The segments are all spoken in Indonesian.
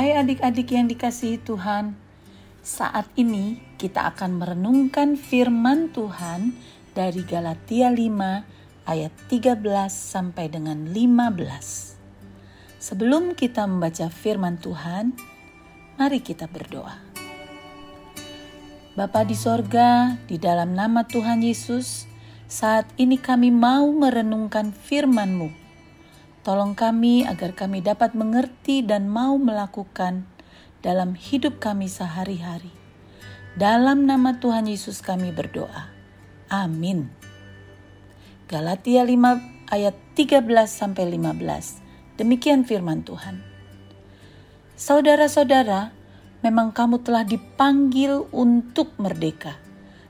Hai adik-adik yang dikasihi Tuhan, saat ini kita akan merenungkan firman Tuhan dari Galatia 5 ayat 13 sampai dengan 15. Sebelum kita membaca firman Tuhan, mari kita berdoa. Bapa di sorga, di dalam nama Tuhan Yesus, saat ini kami mau merenungkan firman-Mu Tolong kami agar kami dapat mengerti dan mau melakukan dalam hidup kami sehari-hari. Dalam nama Tuhan Yesus kami berdoa. Amin. Galatia 5 ayat 13 sampai 15. Demikian firman Tuhan. Saudara-saudara, memang kamu telah dipanggil untuk merdeka.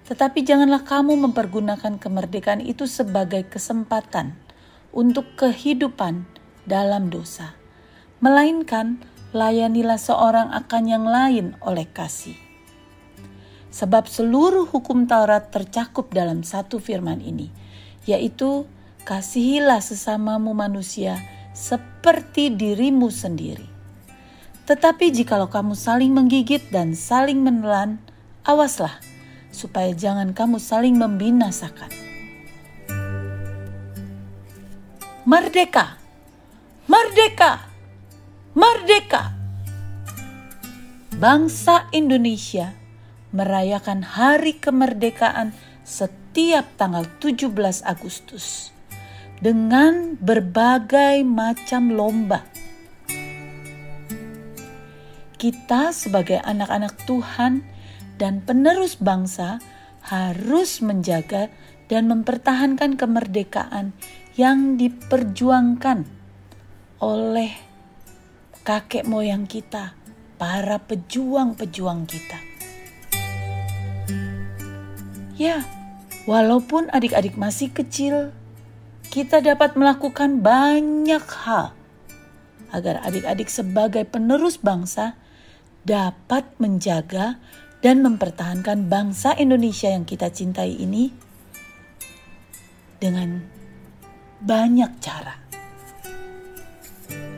Tetapi janganlah kamu mempergunakan kemerdekaan itu sebagai kesempatan untuk kehidupan dalam dosa, melainkan layanilah seorang akan yang lain oleh kasih. Sebab seluruh hukum Taurat tercakup dalam satu firman ini, yaitu kasihilah sesamamu manusia seperti dirimu sendiri. Tetapi jikalau kamu saling menggigit dan saling menelan, awaslah supaya jangan kamu saling membinasakan. Merdeka! Merdeka! Merdeka! Bangsa Indonesia merayakan hari kemerdekaan setiap tanggal 17 Agustus dengan berbagai macam lomba. Kita sebagai anak-anak Tuhan dan penerus bangsa harus menjaga dan mempertahankan kemerdekaan yang diperjuangkan oleh kakek moyang kita, para pejuang-pejuang kita. Ya, walaupun adik-adik masih kecil, kita dapat melakukan banyak hal agar adik-adik sebagai penerus bangsa dapat menjaga dan mempertahankan bangsa Indonesia yang kita cintai ini dengan banyak cara.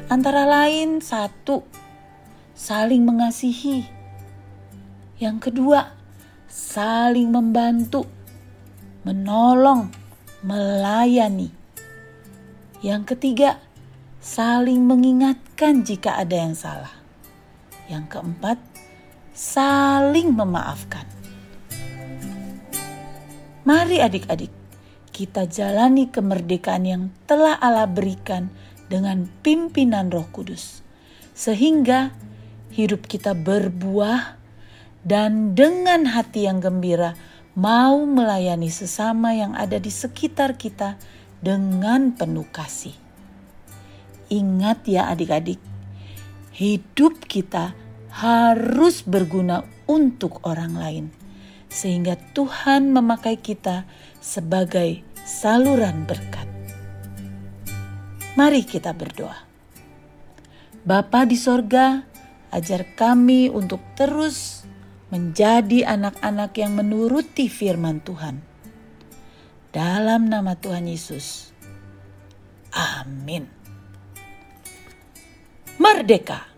Antara lain satu, saling mengasihi. Yang kedua, saling membantu, menolong, melayani. Yang ketiga, saling mengingatkan jika ada yang salah. Yang keempat, saling memaafkan. Mari adik-adik kita jalani kemerdekaan yang telah Allah berikan dengan pimpinan Roh Kudus, sehingga hidup kita berbuah dan dengan hati yang gembira mau melayani sesama yang ada di sekitar kita dengan penuh kasih. Ingat ya adik-adik, hidup kita harus berguna untuk orang lain sehingga Tuhan memakai kita sebagai saluran berkat. Mari kita berdoa. Bapa di sorga, ajar kami untuk terus menjadi anak-anak yang menuruti firman Tuhan. Dalam nama Tuhan Yesus. Amin. Merdeka!